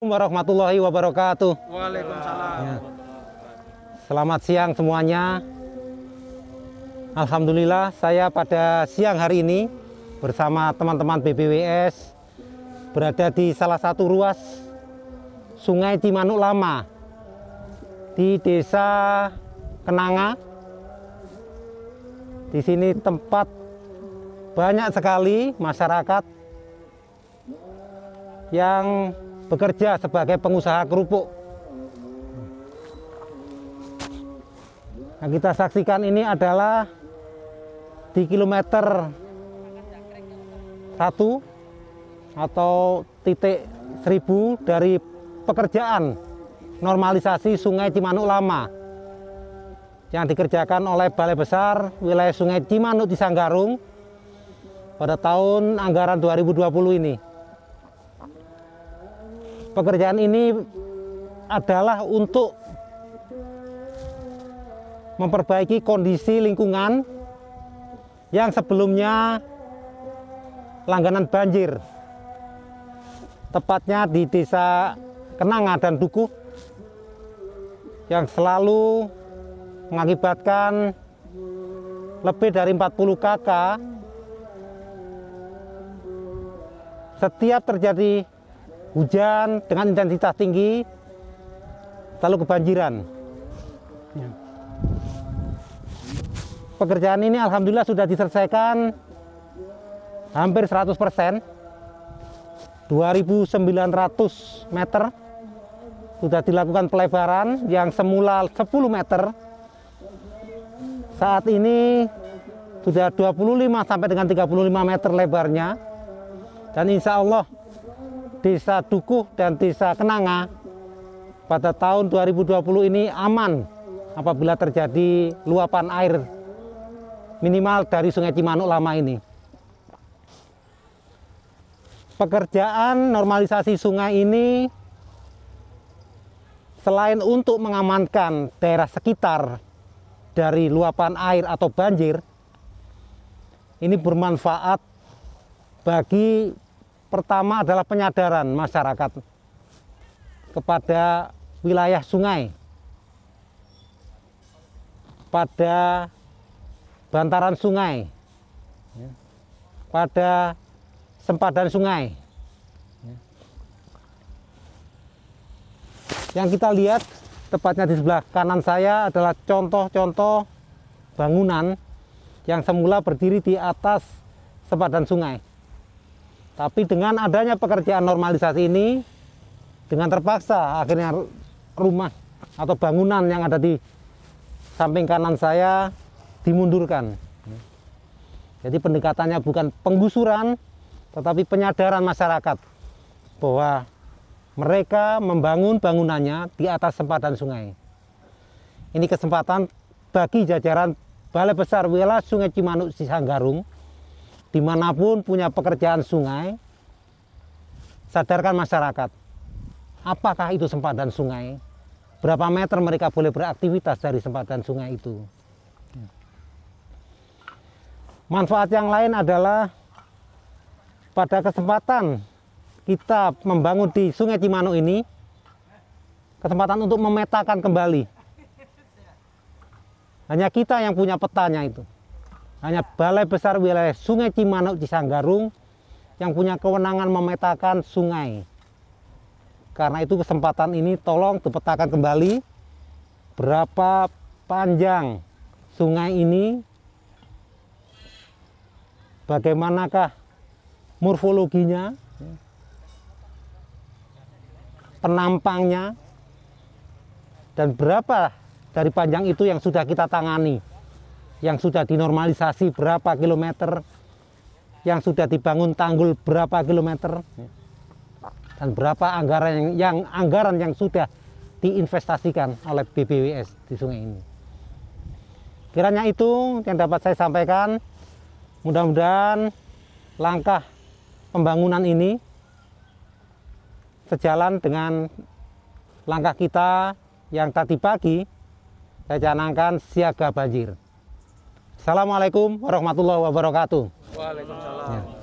warahmatullahi wabarakatuh. Waalaikumsalam. Ya. Selamat siang semuanya. Alhamdulillah saya pada siang hari ini bersama teman-teman BBWS berada di salah satu ruas Sungai Cimanuk Lama di Desa Kenanga. Di sini tempat banyak sekali masyarakat yang bekerja sebagai pengusaha kerupuk. Nah, kita saksikan ini adalah di kilometer satu atau titik seribu dari pekerjaan normalisasi Sungai Cimanuk Lama yang dikerjakan oleh Balai Besar wilayah Sungai Cimanuk di Sanggarung pada tahun anggaran 2020 ini. Pekerjaan ini adalah untuk memperbaiki kondisi lingkungan yang sebelumnya langganan banjir. Tepatnya di desa Kenanga dan Dukuh yang selalu mengakibatkan lebih dari 40 kakak setiap terjadi hujan dengan intensitas tinggi selalu kebanjiran. Ya. Pekerjaan ini alhamdulillah sudah diselesaikan hampir 100 persen. 2.900 meter sudah dilakukan pelebaran yang semula 10 meter saat ini sudah 25 sampai dengan 35 meter lebarnya dan insya Allah desa Dukuh dan desa Kenanga pada tahun 2020 ini aman apabila terjadi luapan air minimal dari Sungai Cimanuk lama ini. Pekerjaan normalisasi sungai ini selain untuk mengamankan daerah sekitar dari luapan air atau banjir, ini bermanfaat bagi pertama adalah penyadaran masyarakat kepada wilayah sungai, pada bantaran sungai, pada sempadan sungai. Yang kita lihat tepatnya di sebelah kanan saya adalah contoh-contoh bangunan yang semula berdiri di atas sempadan sungai. Tapi dengan adanya pekerjaan normalisasi ini, dengan terpaksa akhirnya rumah atau bangunan yang ada di samping kanan saya dimundurkan. Jadi pendekatannya bukan penggusuran, tetapi penyadaran masyarakat bahwa mereka membangun bangunannya di atas sempadan sungai. Ini kesempatan bagi jajaran Balai Besar Wilayah Sungai Cimanuk Sisanggarung, di mana pun punya pekerjaan sungai, sadarkan masyarakat, apakah itu sempadan sungai, berapa meter mereka boleh beraktivitas dari sempadan sungai itu. Manfaat yang lain adalah pada kesempatan kita membangun di Sungai Cimanuk ini, kesempatan untuk memetakan kembali. Hanya kita yang punya petanya itu. Hanya Balai Besar Wilayah Sungai Cimanuk Cisanggarung yang punya kewenangan memetakan sungai. Karena itu kesempatan ini tolong dipetakan kembali berapa panjang sungai ini bagaimanakah morfologinya, penampangnya, dan berapa dari panjang itu yang sudah kita tangani, yang sudah dinormalisasi berapa kilometer, yang sudah dibangun tanggul berapa kilometer, dan berapa anggaran yang, yang anggaran yang sudah diinvestasikan oleh BBWS di sungai ini. Kiranya itu yang dapat saya sampaikan. Mudah-mudahan langkah pembangunan ini sejalan dengan langkah kita yang tadi pagi saya canangkan siaga banjir. Assalamualaikum warahmatullahi wabarakatuh. Waalaikumsalam. Ya.